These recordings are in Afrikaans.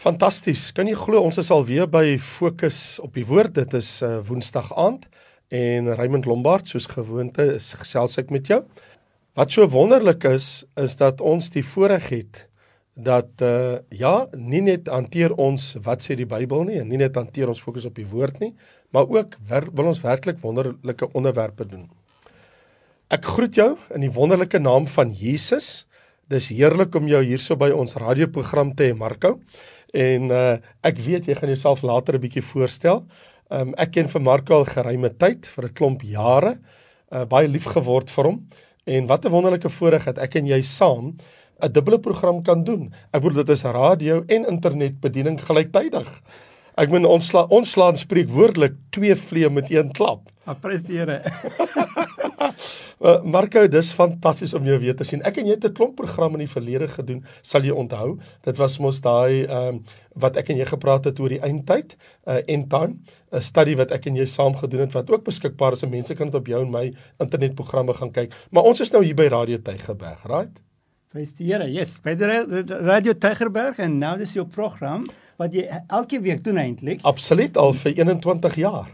Fantasties. Kan jy glo ons is al weer by Fokus op die Woord. Dit is uh, Woensdag aand en Raymond Lombard soos gewoonte is gesels ek met jou. Wat so wonderlik is is dat ons die voorreg het dat uh ja, nie net hanteer ons wat sê die Bybel nie en nie net hanteer ons fokus op die woord nie, maar ook wer, wil ons werklik wonderlike onderwerpe doen. Ek groet jou in die wonderlike naam van Jesus. Dis heerlik om jou hierso by ons radioprogram te hê, Marco. En uh ek weet jy gaan jouself later 'n bietjie voorstel. Um ek ken vir Marco al geruime tyd, vir 'n klomp jare. Uh baie lief geword vir hom. En wat 'n wonderlike voorreg het ek en jy saam 'n dubbele program kan doen. Ek bedoel dit is radio en internetbediening gelyktydig. Ek meen ons sla, ons slaan spreekwoordelik twee vleie met een klap. Prys die Here. Uh, Marco, dis fantasties om jou weer te sien. Ek en jy het 'n klomp programme in die verlede gedoen, sal jy onthou. Dit was mos daai ehm um, wat ek en jy gepraat het oor die eindtyd, uh end time, 'n studie wat ek en jy saam gedoen het wat ook beskikbaar is. Mense kan dit op jou en my internetprogramme gaan kyk. Maar ons is nou hier by Radio Tygerberg, right? Prys die Here. Yes, by die Radio Tygerberg en nou dis jou program wat jy elke week doen eintlik. Absoluut al vir 21 jaar.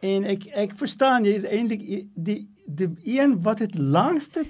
En ek ek verstaan jy is eintlik die die een wat het langste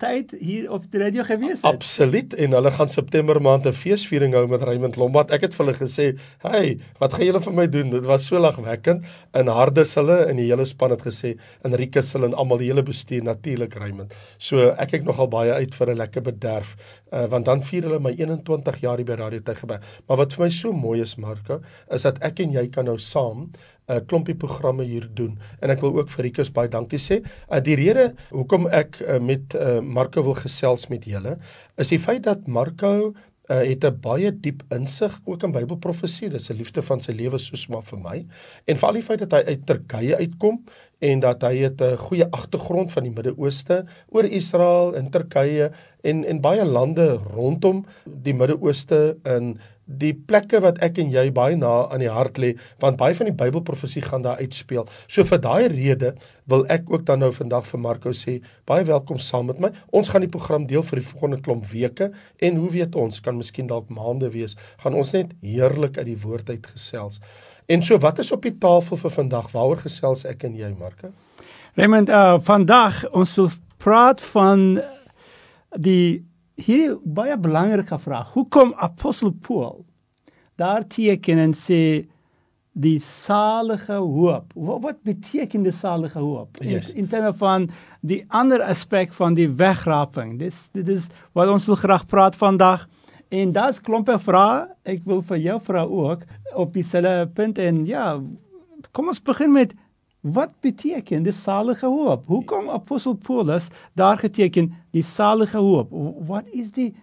tyd hier op die radio gewees het. Absoluut en hulle gaan September maand 'n feesviering hou met Raymond Lombard. Ek het vir hulle gesê, "Hey, wat gaan julle vir my doen?" Dit was so lagwekkend. In Hardes hulle en die hele span het gesê, "Enrique hulle en almal die hele bestuur natuurlik Raymond." So ek kyk nogal baie uit vir 'n lekker bederf, uh, want dan vier hulle my 21 jaar hier by Radio Tygerberg. Maar wat vir my so mooi is, Marco, is dat ek en jy kan nou saam 'n uh, klompie programme hier doen en ek wil ook vir Rikus baie dankie sê. Uh, die rede hoekom ek uh, met uh, Marco wil gesels met julle is die feit dat Marco uh, het 'n baie diep insig ook in Bybelprofesie. Dit is 'n liefde van sy lewe soos maar vir my. En veral die feit dat hy uit Turkye uitkom en dat hy het 'n goeie agtergrond van die Midde-Ooste oor Israel en Turkye en en baie lande rondom die Midde-Ooste in die plekke wat ek en jy baie na aan die hart lê want baie van die Bybelprofesie gaan daar uitspeel. So vir daai rede wil ek ook dan nou vandag vir Marco sê baie welkom saam met my. Ons gaan die program deel vir die volgende klomp weke en hoe weet ons kan miskien dalk maande wees gaan ons net heerlik uit die woord uit gesels. En so wat is op die tafel vir vandag? Waaroor gesels ek en jy, Marko? Raymond, uh vandag ons wil praat van die hier baie belangrike vraag. Hoekom apostel Paul daar teken en sê die salige hoop. Wat wat beteken die salige hoop? Yes. In, in terme van die ander aspek van die wegraping. Dis dit is wat ons wil graag praat vandag. En daar's klompe vrae. Ek wil vir jou vra ook op dieselfde punt en ja, kom ons begin met wat beteken die salige hoop? Hoekom apostel Paulus daar geteken die salige hoop? Wat is die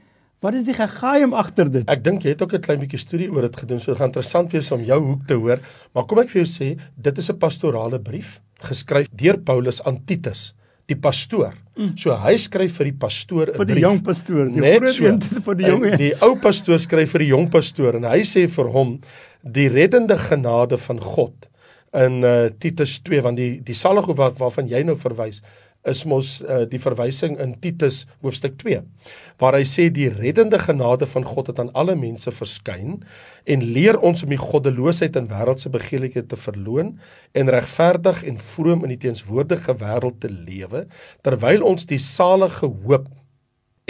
wat is die geheim agter dit? Ek dink jy het ook 'n klein bietjie studie oor dit gedoen, so dit gaan interessant wees om jou hoek te hoor. Maar kom ek vir jou sê, dit is 'n pastorale brief geskryf deur Paulus aan Titus die pastoor. Mm. So hy skryf vir die pastoor 'n brief. Vir die jong pastoor, die groot so, een vir die jong. Die ou pastoor skryf vir die jong pastoor en hy sê vir hom die reddende genade van God in uh, Titus 2 want die die salige wat waarvan jy nou verwys is mos uh, die verwysing in Titus hoofstuk 2 waar hy sê die reddende genade van God het aan alle mense verskyn en leer ons om die goddeloosheid en wêreldse begeerlikhede te verloon en regverdig en vroom in die teenswoordige wêreld te lewe terwyl ons die salige hoop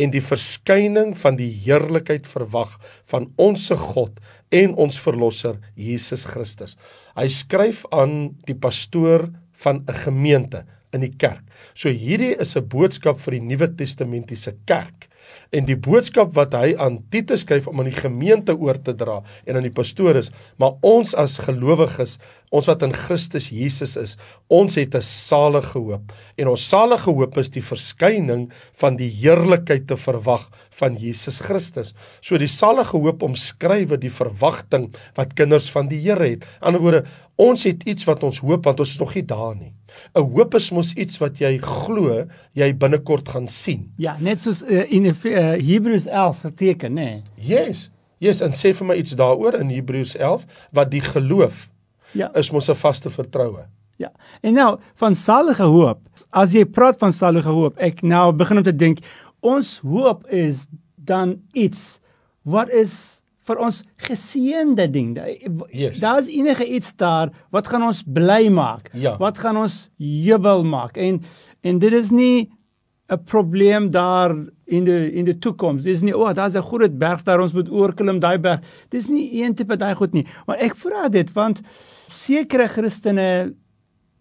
en die verskyning van die heerlikheid verwag van onsse God en ons verlosser Jesus Christus. Hy skryf aan die pastoor van 'n gemeente, in die kerk. So hierdie is 'n boodskap vir die Nuwe Testamentiese kerk. En die boodskap wat hy aan Titus skryf om aan die gemeente oor te dra en aan die pastoor is, maar ons as gelowiges, ons wat in Christus Jesus is, ons het 'n salige hoop. En ons salige hoop is die verskyning van die heerlikheid te verwag van Jesus Christus. So die salige hoop omskryf die verwagting wat kinders van die Here het. Aan die ander woorde, ons het iets wat ons hoop want ons is nog nie daar nie. 'n Hoop is mos iets wat jy glo jy binnekort gaan sien. Ja, net soos uh, in uh, Hebreërs 11 geteken, nê? Nee. Yes. Yes, en sê vir my iets daaroor in Hebreërs 11 wat die geloof ja. is mos 'n vaste vertroue. Ja. En nou van salige hoop. As jy praat van salige hoop, ek nou begin om te dink ons hoop is dan iets wat is vir ons geseënde ding. Yes. Daar's enige iets daar wat gaan ons bly maak. Ja. Wat gaan ons jubel maak. En en dit is nie 'n probleem daar in die in die toekoms. Dis nie o, oh, daar's 'n groot berg daar ons moet oorklim daai berg. Dis nie een tipe daai goed nie. Maar ek vra dit want sekere Christene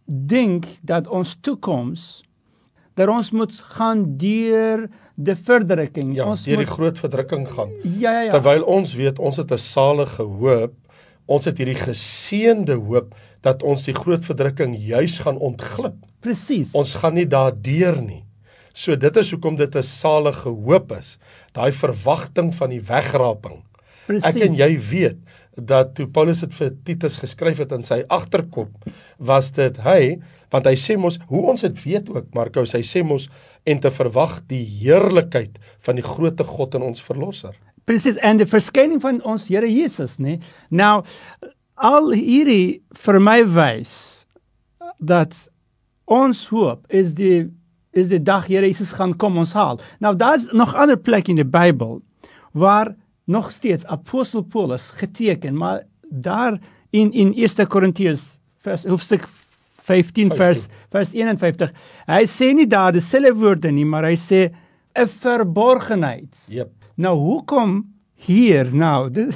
dink dat ons toekoms dat ons moet gaan deur die verdrukking. Ja, ons deur die moet groot verdrukking gaan. Ja ja ja. Terwyl ons weet ons het 'n salige hoop, ons het hierdie geseënde hoop dat ons die groot verdrukking juis gaan ontglip. Presies. Ons gaan nie daardeur nie. So dit is hoekom dit 'n salige hoop is. Daai verwagting van die wegraping. Presies. Ek en jy weet dat toe Paulus dit vir Titus geskryf het in sy agterkop, was dit hy, want hy sê mos hoe ons dit weet ook Markus, hy sê mos en te verwag die heerlikheid van die grootte God en ons verlosser. Presies en die verskyning van ons Here Jesus, nê. Nou al hierdie vir my wys dat ons hoop is die is die dag Here Jesus gaan kom ons haal. Nou daar's nog ander plekke in die Bybel waar nog steeds apostel Paulus geteken, maar daar in in 1 Korintiërs vers hoofstuk 15 vers vers 51. Hy sê nie daar dieselfde woorde nie, maar hy sê 'n verborgenheid. Jep. Nou hoekom hier nou dit,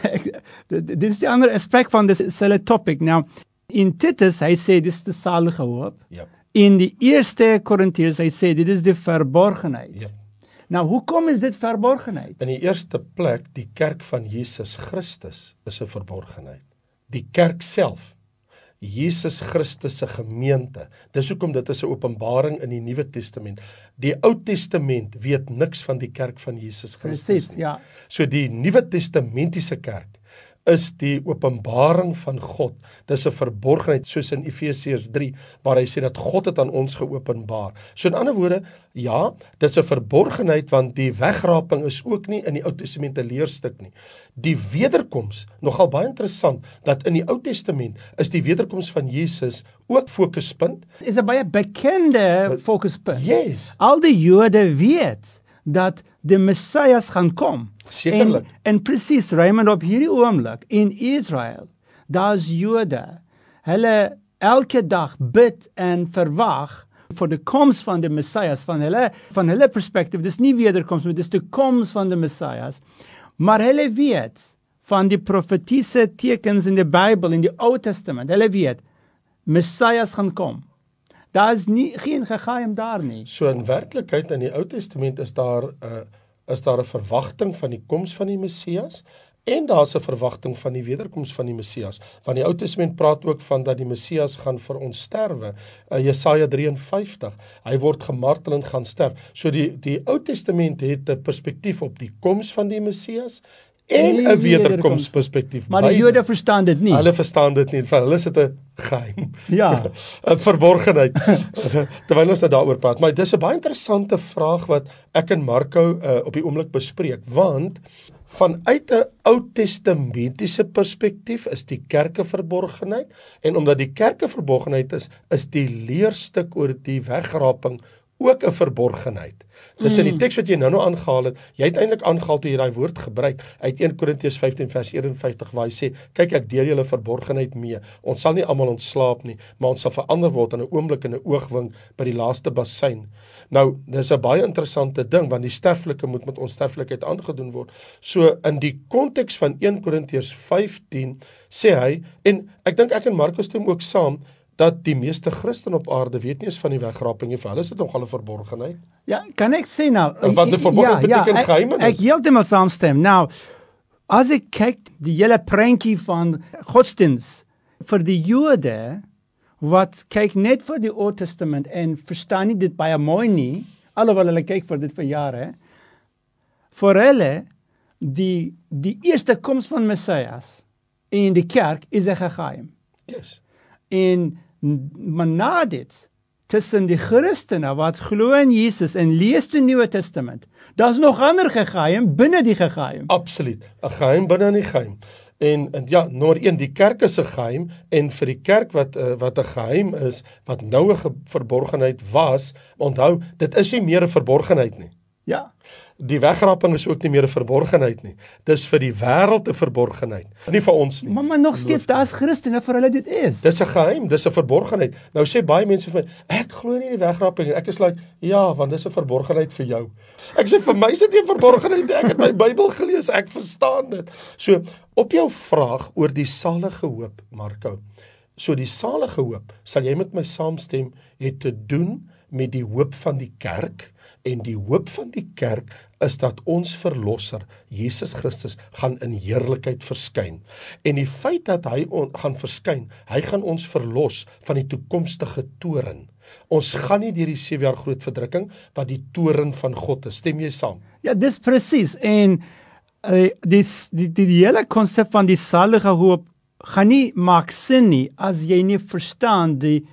dit, dit is die ander aspek van dieselfde topic. Nou in Titus hy sê dis die salige hoop. Jep. In die eerste Korintiërs hy sê dit is die verborgenheid. Jep. Nou hoekom is dit verborgenheid? In die eerste plek, die kerk van Jesus Christus is 'n verborgenheid. Die kerk self Jesus Christus se gemeente. Dis hoekom dit is 'n openbaring in die Nuwe Testament. Die Ou Testament weet niks van die kerk van Jesus Christus nie. ja. So die Nuwe Testamentiese kerk is die openbaring van God. Dis 'n verborgenheid soos in Efesiërs 3 waar hy sê dat God dit aan ons geopenbaar. So in ander woorde, ja, dis 'n verborgenheid want die wegraping is ook nie in die Ou Testament 'n leerstuk nie. Die wederkoms, nogal baie interessant dat in die Ou Testament is die wederkoms van Jesus ook fokuspunt. Is 'n baie bekende fokuspunt. Yes. Al die Jode weet dat die Messias gaan kom. Sekerlik. En, en presies Raymond op hierdie oomblik in Israel, daar's Jode. Hulle elke dag bid en verwag vir die koms van die Messias van hulle van hulle perspektief. Dis nie wederkoms nie, dis die koms van die Messias. Maar hulle weet van die profetiese tekens in die Bybel in die Ou Testament. Hulle weet Messias gaan kom. Daar is nie geen geheim daar nie. So in werklikheid in die Ou Testament is daar 'n uh, is daar 'n verwagting van die koms van die Messias en daar's 'n verwagting van die wederkoms van die Messias. Want die Ou Testament praat ook van dat die Messias gaan vir ons sterwe. Uh, Jesaja 53. Hy word gemartel en gaan sterf. So die die Ou Testament het 'n perspektief op die koms van die Messias en 'n wederkomsperspektief. Maar die Jode verstaan dit nie. Hulle verstaan dit nie. Vir hulle is dit 'n geheim. Ja. 'n verborgenheid. Terwyl ons nou daaroor praat, maar dis 'n baie interessante vraag wat ek en Marco uh, op die oomblik bespreek, want vanuit 'n Ou Testamentiese perspektief is die kerke verborgenheid en omdat die kerke verborgenheid is, is die leerstuk oor die wegraping ook 'n verborgenheid. Dis in die teks wat jy nou-nou aangehaal het. Jy het eintlik aangehaal toe jy daai woord gebruik uit 1 Korintiërs 15 vers 51 waar hy sê: "Kyk, ek deel julle verborgenheid mee. Ons sal nie almal ontslaap nie, maar ons sal verander word in 'n oomblik en 'n oogwink by die laaste bassein." Nou, dis 'n baie interessante ding want die sterflike moet met ons sterflikheid aangedoen word. So in die konteks van 1 Korintiërs 15 sê hy en ek dink ek en Markus stem ook saam dat die meeste Christene op aarde weet nie eens van die wegraping nie. Vir hulle is dit nogal 'n verborgenheid. Ja, kan ek sê nou? Want die verborgenheid beteken ek, geheimenis. Ek heeltemal saamstem. Nou, as ek kyk die hele prentjie van godsdiens vir die Jode wat kyk net vir die Ou Testament en verstaan nie dit baie mooi nie, alhoewel hulle kyk vir dit vir jare. Vir hulle die die eerste koms van Messias in die kerk is 'n geheim. Yes. En maar na dit tussen die Christene wat glo in Jesus en lees die Nuwe Testament. Daar's nog ander geheim binne die geheim. Absoluut. 'n Geheim binne in die geheim. En, en ja, nommer 1, die kerk is 'n geheim en vir die kerk wat uh, wat 'n geheim is, wat nou 'n verborgenheid was, onthou, dit is nie meer 'n verborgenheid nie. Ja. Die wegraping is ook nie meer 'n verborgenheid nie. Dis vir die wêreld 'n verborgenheid, nie vir ons nie. Maar maar nog steeds daar's Christene vir hulle dit is. Dis 'n geheim, dis 'n verborgenheid. Nou sê baie mense vir my, ek glo nie in die wegraping nie. Ek is like, ja, want dis 'n verborgenheid vir jou. Ek sê vir my is dit nie 'n verborgenheid nie. Ek het my Bybel gelees, ek verstaan dit. So, op jou vraag oor die salige hoop, Marco. So die salige hoop, sal jy met my saamstem, het te doen met die hoop van die kerk en die hoop van die kerk is dat ons verlosser Jesus Christus gaan in heerlikheid verskyn. En die feit dat hy on, gaan verskyn, hy gaan ons verlos van die toekomstige toren. Ons gaan nie deur die 7 jaar groot verdrukking wat die toren van God is. Stem jy saam? Ja, dis presies. En uh, dis die die, die hele konsep van die salige hoop gaan nie maak sin nie as jy nie verstaan die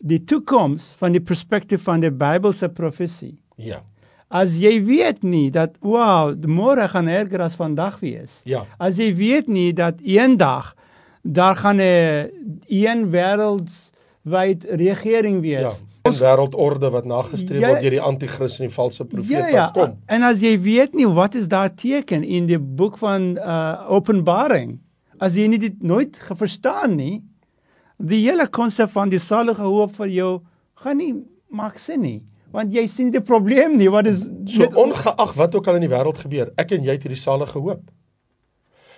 die toekoms van die perspektief van die Bybelse profesie. Ja. As jy weet nie dat wow, môre gaan erger as vandag wees. Ja. As jy weet nie dat eendag daar gaan 'n een wêreldwyd regering wees. Ja. 'n wêreldorde wat nagestreef Ja. word deur die anti-kris en die valse profeet Ja, ja. wat kom. En as jy weet nie wat is daar teken in die boek van uh Openbaring, as jy nie dit nooit geverstaan nie, die hele konsep van die salige hoop vir jou gaan nie maak sin nie, want jy sien die probleem nie, wat is So ongeag wat ook al in die wêreld gebeur, ek en jy het hierdie salige hoop.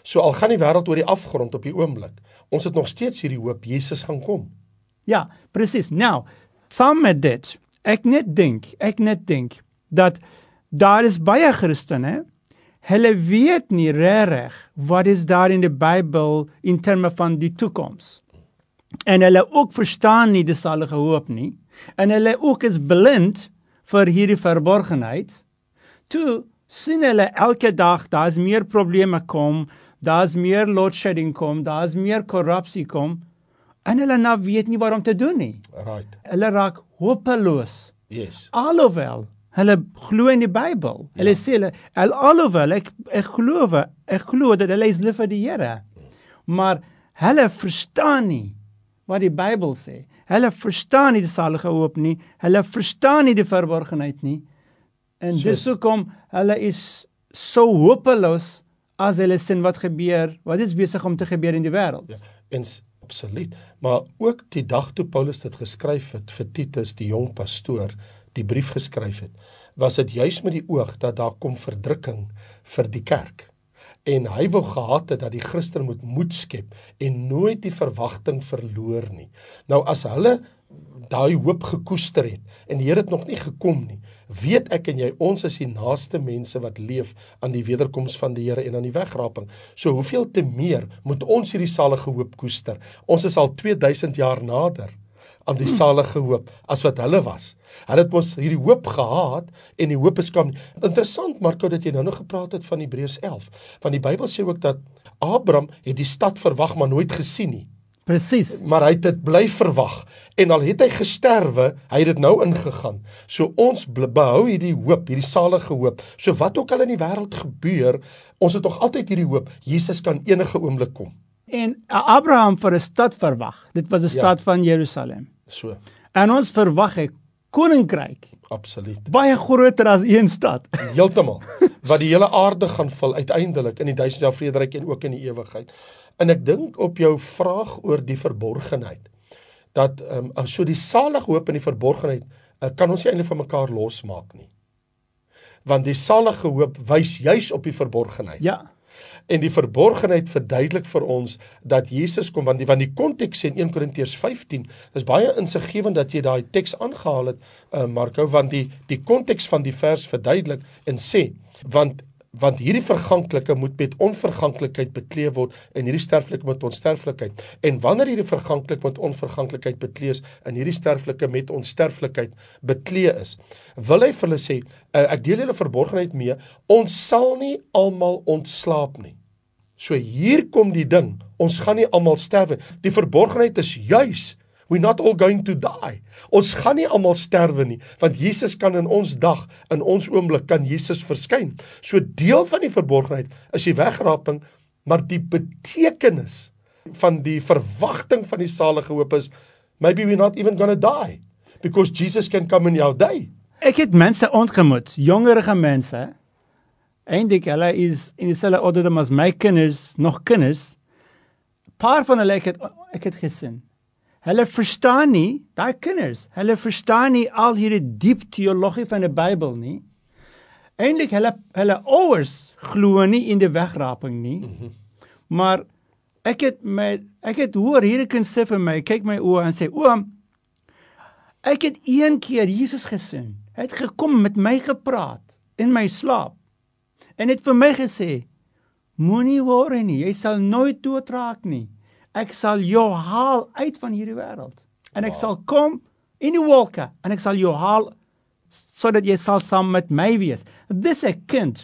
So al gaan die wêreld oor die afgrond op die oomblik, ons het nog steeds hierdie hoop Jesus gaan kom. Ja, presies. Nou, saam met dit, ek net dink, ek net dink dat daar is baie Christene, hulle weet nie regtig wat is daar in die Bybel in terme van die toekoms. En hulle ook verstaan nie die salige hoop nie en hulle ook is blind vir hierdie verborgenheid. Toe sien hulle elke dag daar's meer probleme kom, daar's meer load shedding kom, daar's meer korrupsie kom en hulle nou weet nie wat om te doen nie. Right. Hulle raak hopeloos. Yes. Alhoewel hulle glo in die Bybel. Ja. Hulle sê hulle al- alhoewel ek ek glo ek glo dat hulle is lief vir die Here. Maar hulle verstaan nie wat die Bybel sê. Hulle verstaan nie die salige hoop nie. Hulle verstaan nie die verborgenheid nie. En Soos- dis hoekom hulle is so hopeloos as hulle sien wat gebeur, wat is besig om te gebeur in die wêreld. Ja, en absoluut. Maar ook die dag toe Paulus dit geskryf het vir Titus, die jong pastoor, die brief geskryf het, was dit juis met die oog dat daar kom verdrukking vir die kerk. En hy wou gehad het dat die Christen moet moed skep en nooit die verwagting verloor nie. Nou as hulle daai hoop gekoester het en die Here het nog nie gekom nie, weet ek en jy ons is die naaste mense wat leef aan die wederkoms van die Here en aan die wegraping. So hoeveel te meer moet ons hierdie salige hoop koester? Ons is al 2000 jaar nader aan die salige hoop as wat hulle was. Hulle het mos hierdie hoop gehad en die hoop is kom. Interessant Marco dat jy nou nog gepraat het van Hebreërs 11. Want die Bybel sê ook dat Abraham het die stad verwag maar nooit gesien nie Presies. maar hy het dit bly verwag en al het hy gesterwe, hy het dit nou ingegaan. So ons behou hierdie hoop, hierdie salige hoop. So wat ook al in die wêreld gebeur, ons het nog altyd hierdie hoop. Jesus kan enige oomblik kom. En Abraham vir 'n stad verwag. Dit was 'n Ja. stad van Jerusalem. So, En ons verwag 'n koninkryk absoluut. baie groter as een stad. Heeltemal. Wat die hele aarde gaan vul uiteindelik in die duisend jaar vrederyk en ook in die ewigheid. En ek dink op jou vraag oor die verborgenheid dat ehm um, so die salige hoop in die verborgenheid uh, kan ons nie eintlik van mekaar losmaak nie. Want die salige hoop wys juis op die verborgenheid. Ja. En die verborgenheid verduidelik vir ons dat Jesus kom want die van die konteks sê in 1 Korintiërs 15 is baie insiggewend dat jy daai teks aangehaal het uh, Marco want die die konteks van die vers verduidelik en sê want want hierdie verganklike moet met onverganklikheid bekleed word en hierdie sterflike met onsterflikheid. En wanneer hierdie verganklik met onverganklikheid bekleed is en hierdie sterflike met onsterflikheid bekleed is wil hy vir hulle sê uh, ek deel julle verborgenheid mee. Ons sal nie almal ontslaap nie so hier kom die ding ons gaan nie almal sterwe die verborgenheid is juis We're not all going to die. Ons gaan nie almal sterwe nie, want Jesus kan in ons dag, in ons oomblik kan Jesus verskyn. So deel van die verborgenheid is die wegraping, maar die betekenis van die verwagting van die salige hoop is maybe we're not even going to die because Jesus can come in your day. ek het mense ontmoet, jongerige mense. Eindelik hulle is in dieselfde ouderdom as my kinders, nog kinders. Paar van hulle ek het ek het gesien. Hulle verstaan nie, daai kinders, hulle verstaan nie al hierdie diep teologie van die Bybel nie. Eindelik hulle hulle ouers glo nie in die wegraping nie. Mm -hmm. Maar ek het my ek het hoor hierdie kind sê vir my, kyk my oë en sê oom, ek het een keer Jesus gesien. Hy het gekom met my gepraat in my slaap. En het vir my gesê, moenie worry nie, jy sal nooit doodraak nie. Ek sal jou haal uit van hierdie wêreld. En ek wow. sal kom in die wolke en ek sal jou haal sodat jy sal saam met my wees. Dis 'n kind.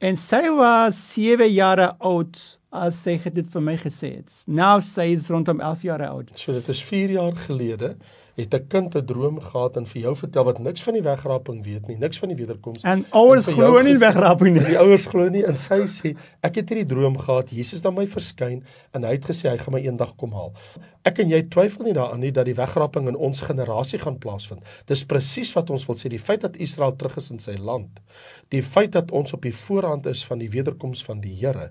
En sy was 7 jaar oud as sy dit vir my gesê het. Nou sy is rondom 11 jaar oud. So dit is 4 jaar gelede het 'n kind 'n droom gehad en vir jou vertel wat niks van die wegraping weet nie, niks van die wederkoms. En ouers glo nie wegraping nie. Die ouers glo nie en sy sê ek het hierdie droom gehad, Jesus het my verskyn en hy het gesê hy gaan my eendag kom haal. Ek en jy twyfel nie daaraan nie dat die wegraping in ons generasie gaan plaasvind. Dis presies wat ons wil sê, die feit dat Israel terug is in sy land, die feit dat ons op die voorhand is van die wederkoms van die Here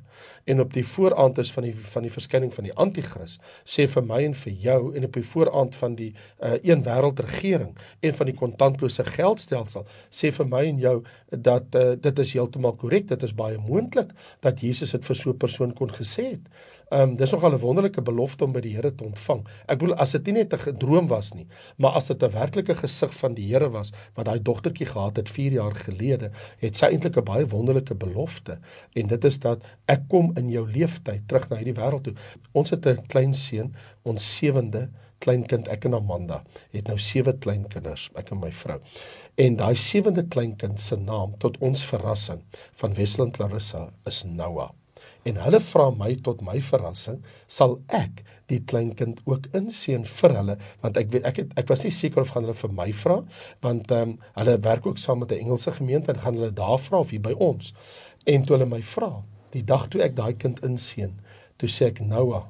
en op die voorhand is van die van die verskyning van die anti-kris, sê vir my en vir jou en op die voorhand van die uh, een wêreld regering en van die kontantlose geldstelsel, sê vir my en jou dat uh, dit is heeltemal korrek, dit is baie moontlik dat Jesus dit vir so 'n persoon kon gesê het. Ehm um, dis nogal 'n wonderlike belofte om by die Here te ontvang. Ek bedoel as dit nie net 'n droom was nie, maar as dit 'n werklike gesig van die Here was wat daai dogtertjie gehad het 4 jaar gelede, het sy eintlik 'n baie wonderlike belofte. En dit is dat ek kom in jou lewenstyd terug na hierdie wêreld toe. Ons het 'n klein seun, ons sewende kleinkind, ek en Amanda, het nou sewe kleinkinders, ek en my vrou. En daai sewende kleinkind se naam tot ons verrassing van Wesland Clarissa is Noah. En hulle vra my tot my verrassing sal ek die kleinkind ook inseën vir hulle? Want ek weet ek het, ek was nie seker of gaan hulle vir my vra want ehm um, hulle werk ook saam met 'n Engelse gemeente en gaan hulle daar vra of hier by ons. En toe hulle my vra die dag toe ek daai kind inseën toe sê ek Noah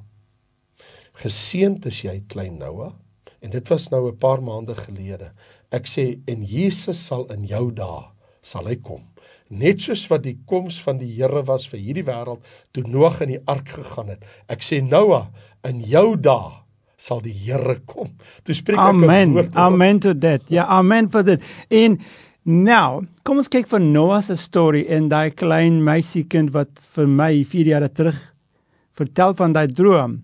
geseënd is jy klein Noah en dit was nou 'n paar maande gelede ek sê en Jesus sal in jou dae sal hy kom net soos wat die koms van die Here was vir hierdie wêreld toe Noag in die ark gegaan het. Ek sê Noah, in jou dae sal die Here kom. Toe spreek ek Amen. Amen to that. Ja, amen vir dit. En nou, kom ons kyk vir Noah se storie en daai klein meisiekind wat vir my 4 jaar terug vertel van daai droom.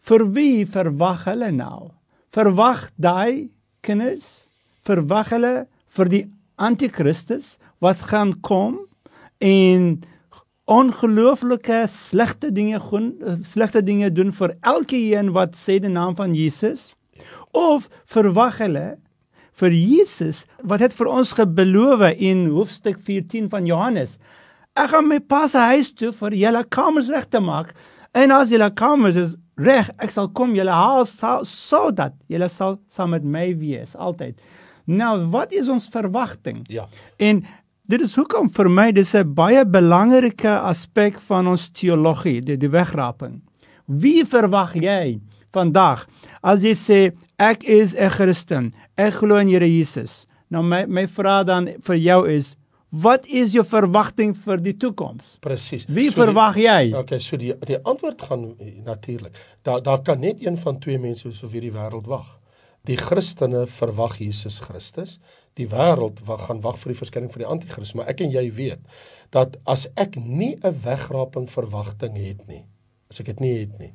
Vir wie verwag hulle nou? Verwag daai kinders? Verwag hulle vir die anti-kristus? wat gaan kom en ongelooflike slegte dinge doen slegte dinge doen vir elkeen wat sê die naam van Jesus of verwag hulle vir Jesus wat het vir ons gebeloof in hoofstuk 14 van Johannes ek gaan my pa se huis toe vir julle kamers reg te maak en as julle kamers is reg ek sal kom julle haal sodat julle sal saam met my wees altyd nou wat is ons verwagting ja en Dit is hoekom vir my dis 'n baie belangrike aspek van ons teologie, die, die wegraping. Wie verwag jy vandag as jy sê ek is 'n Christen, ek glo in Here Jesus? Nou my my vraag dan vir jou is Wat is jou verwagting vir die toekoms? Presies. Wie so verwag jy? Okay, so die die antwoord gaan natuurlik. Daar daar kan net een van twee mense wees vir wie die wêreld wag. Die Christene verwag Jesus Christus die wêreld wat gaan wag vir die verskyning van die anti-kris, maar ek en jy weet dat as ek nie 'n wegraping verwagting het nie, as ek dit nie het nie,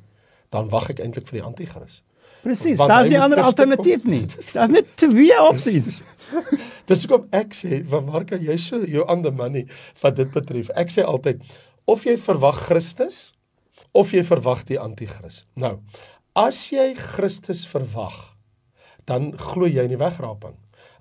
dan wag ek eintlik vir die anti-kris. Presies, daar's nie ander alternatief nie. Daar's net twee opsies. Dis hoekom ek sê, waar kan jy so jou ander man nie wat dit betref? Ek sê altyd of jy verwag Christus of jy verwag die anti-kris. Nou, as jy Christus verwag, dan glo jy in die wegraping.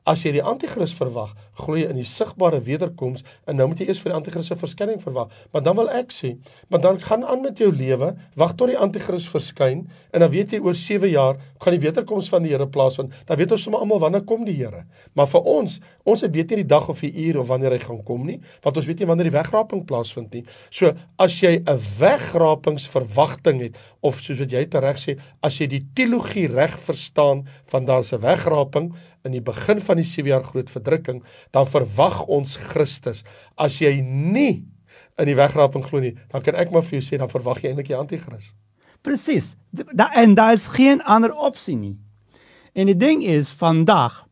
As jy die anti-kris verwag, glo jy in die sigbare wederkoms en nou moet jy eers vir die anti-kris se verskyning verwag. Maar dan wil ek sê, maar dan gaan aan met jou lewe, wag tot die anti-kris verskyn en dan weet jy oor 7 jaar gaan die wederkoms van die Here plaasvind. Dan weet ons sommer almal wanneer kom die Here. Maar vir ons, ons weet nie die dag of die uur of wanneer hy gaan kom nie, want ons weet nie wanneer die wegraping plaasvind nie. So, as jy 'n wegrapingsverwagting het of soos wat jy tereg sê, as jy die teologie reg verstaan van daar's 'n wegraping in die begin van die 7 jaar groot verdrukking, dan verwag ons Christus. As jy nie in die wegraping glo nie, dan kan ek maar vir jou sê dan verwag jy eintlik die anti-kris. Presies. Da en daar is geen ander opsie nie. En die ding is vandag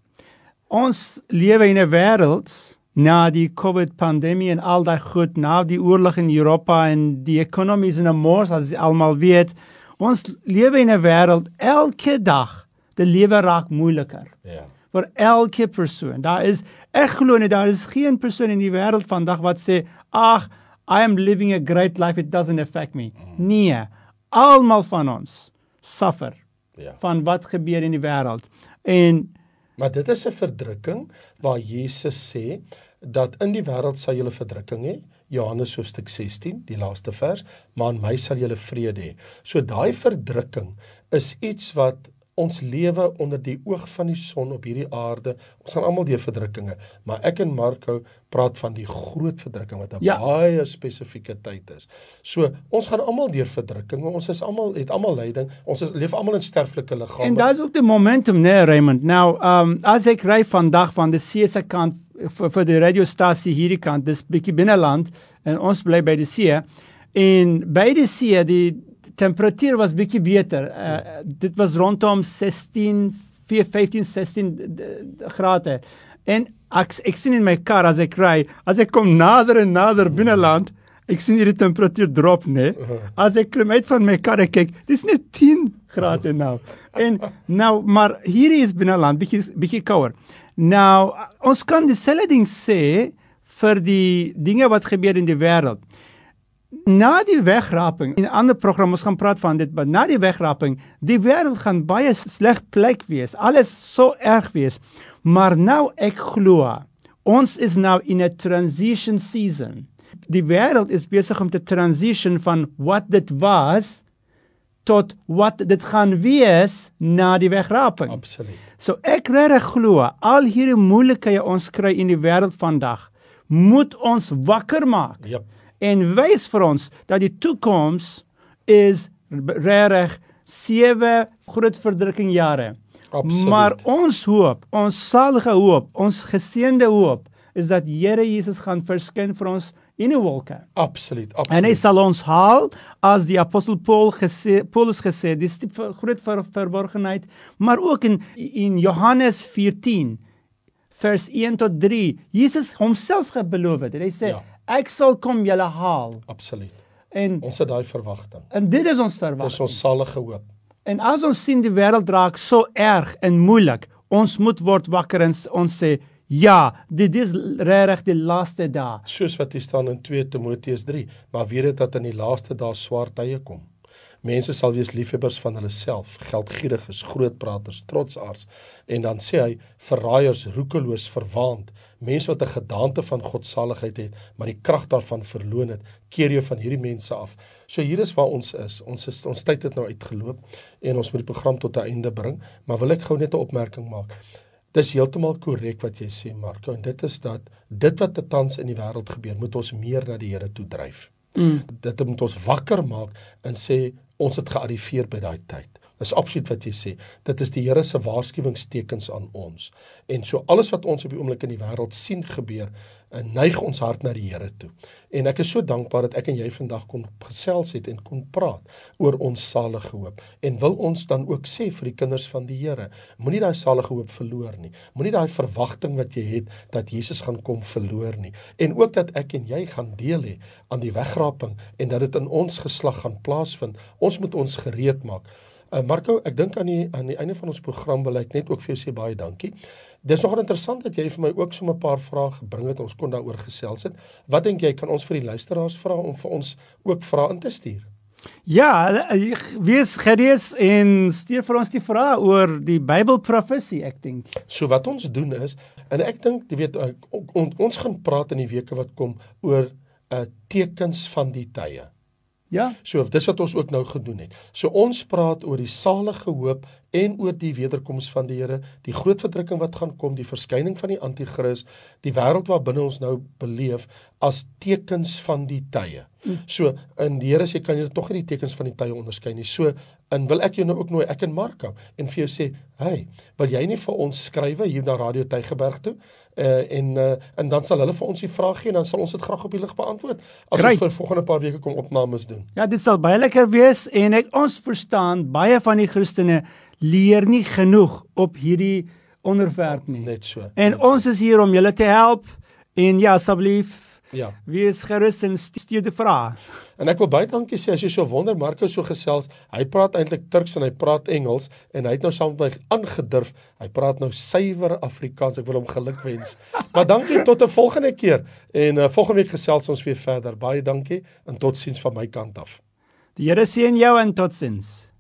ons lewe in 'n wêreld na die COVID pandemie en al daai goed, na die oorlog in Europa en die ekonomie is in 'n mors as almal weet. Ons lewe in 'n wêreld elke dag die lewe raak moeiliker. Ja. Vir elke persoon. Daar is ek glo net daar is geen persoon in die wêreld vandag wat sê, "Ag, I am living a great life, it doesn't affect me." Mm. Nee. Almal van ons suffer. Ja. Van wat gebeur in die wêreld. En maar dit is 'n verdrukking waar Jesus sê dat in die wêreld sal julle verdrukking hê. Johannes hoofstuk 16, die laaste vers, maar in my sal julle vrede hê. So daai verdrukking is iets wat ons lewe onder die oog van die son op hierdie aarde. Ons gaan almal deur verdrukkinge, maar ek en Marco praat van die groot verdrukking wat 'n ja. baie spesifieke tyd is. So, ons gaan almal deur verdrukkinge. Ons is almal het almal lyding. Ons is, leef almal in sterflike liggame. En daar's ook die momentum, nee Raymond. Nou, um as ek ry vandag van die see se kant vir vir die radiostasie hierdie kant, dis bietjie binneland en ons bly by die see. En by die see, die temperatuur was bietjie beter. Uh, dit was rondom 16 4 15 16 grade. En ek ek sien in my kar as ek ry, as ek kom nader en nader binneland, ek sien hierdie temperatuur drop, né? As ek klim uit van my kar en kyk, dis net 10 grade nou. En nou maar hierdie is binneland bietjie bietjie kouer. Nou ons kan dieselfde ding sê vir die dinge wat gebeur in die wêreld na die wegraping in 'n ander program ons gaan praat van dit maar na die wegraping die wêreld gaan baie sleg plek wees alles so erg wees. Maar nou ek glo ons is nou in 'n transition season. Die wêreld is besig om te transition van wat dit was tot wat dit gaan wees na die wegraping absoluut. So ek regtig glo al hierdie moeilikhede ons kry in die wêreld vandag moet ons wakker maak. Yep en wys vir ons dat die toekoms is regtig sewe groot verdrukking jare. Absoluut. Maar ons hoop, ons salige hoop, ons geseënde hoop is dat Here Jesus gaan verskyn vir ons in 'n wolke. Absoluut, absoluut. En hy sal ons haal as die apostel Paul gesê Paulus gesê, dis die groot ver, verborgenheid, maar ook in in Johannes 14 vers 1 tot 3. Jesus homself gebeloof het. Hy sê ja ek sal kom julle haal. Absoluut. En ons het daai verwagting. En dit is ons verwagting. Dis ons salige hoop. En as ons sien die wêreld raak so erg en moeilik, ons moet word wakker en ons sê ja, dit is regtig die laaste dae. Soos wat hier staan in 2 Timoteus 3, maar weet dit dat in die laaste dae swaar tye kom. Mense sal wees liefhebbers van hulle self, geldgieriges, grootpraters, trotsaards en dan sê hy verraaiers, roekeloos, verwaand, mense wat 'n gedagte van godsaligheid het, maar die krag daarvan verloon het, keer jy van hierdie mense af. So hier is waar ons is. Ons is ons tyd het nou uitgeloop en ons moet die program tot 'n einde bring, maar wil ek gou net 'n opmerking maak. Dis heeltemal korrek wat jy sê Marco en dit is dat dit wat tans in die wêreld gebeur, moet ons meer na die Here toe dryf. Mm. Dit moet ons wakker maak en sê ons het gearriveer by daai tyd. Dis absoluut wat jy sê. Dit is die Here se waarskuwingstekens aan ons. En so alles wat ons op die oomblik in die wêreld sien gebeur, en neig ons hart na die Here toe. En ek is so dankbaar dat ek en jy vandag kon gesels het en kon praat oor ons salige hoop. En wil ons dan ook sê vir die kinders van die Here, moenie daai salige hoop verloor nie. Moenie daai verwagting wat jy het dat Jesus gaan kom verloor nie. En ook dat ek en jy gaan deel hê aan die wegraping en dat dit in ons geslag gaan plaasvind. Ons moet ons gereed maak. Uh, Marco, ek dink aan die aan die einde van ons program wil ek net ook vir jou sê baie dankie. Dis nogal interessant dat jy vir my ook so 'n paar vrae gebring het. Ons kon daaroor gesels het. Wat dink jy kan ons vir die luisteraars vra om vir ons ook vrae in te stuur? Ja, wees gereed en stuur vir ons die vrae oor die Bybelprofesie, ek dink. So wat ons doen is en ek dink jy weet on, ons gaan praat in die weke wat kom oor 'n uh, tekens van die tye. Ja. So dis wat ons ook nou gedoen het. So ons praat oor die salige hoop en oor die wederkoms van die Here, die groot verdrukking wat gaan kom, die verskyning van die anti-kris, die wêreld waarbinne ons nou beleef as tekens van die tye. So in die Here sê kan jy tog nie die tekens van die tye onderskei nie. So en wil ek jou nou ook nooi ek en Marko en vir jou sê, "Hey, wil jy nie vir ons skrywe hier na Radio Tygerberg toe?" Uh, en uh, en dan sal hulle vir ons die vraag gee en dan sal ons dit graag op die lig beantwoord as Great. ons vir volgende paar weke kom opnames doen. Ja, dit sal baie lekker wees en ek ons verstaan baie van die Christene leer nie genoeg op hierdie onderwerp nie. Net so. En net ons so. is hier om julle te help en ja, asseblief Ja. Wie is gerus en stuur die vrae. En ek wil baie dankie sê as jy so wonder Marco so gesels. Hy praat eintlik Turks en hy praat Engels en hy het nou saam met my aangedurf. Hy praat nou suiwer Afrikaans. Ek wil hom gelukwens. maar dankie tot 'n volgende keer en uh, volgende week gesels ons weer verder. Baie dankie en totsiens van my kant af. Die Here seën jou en totsiens.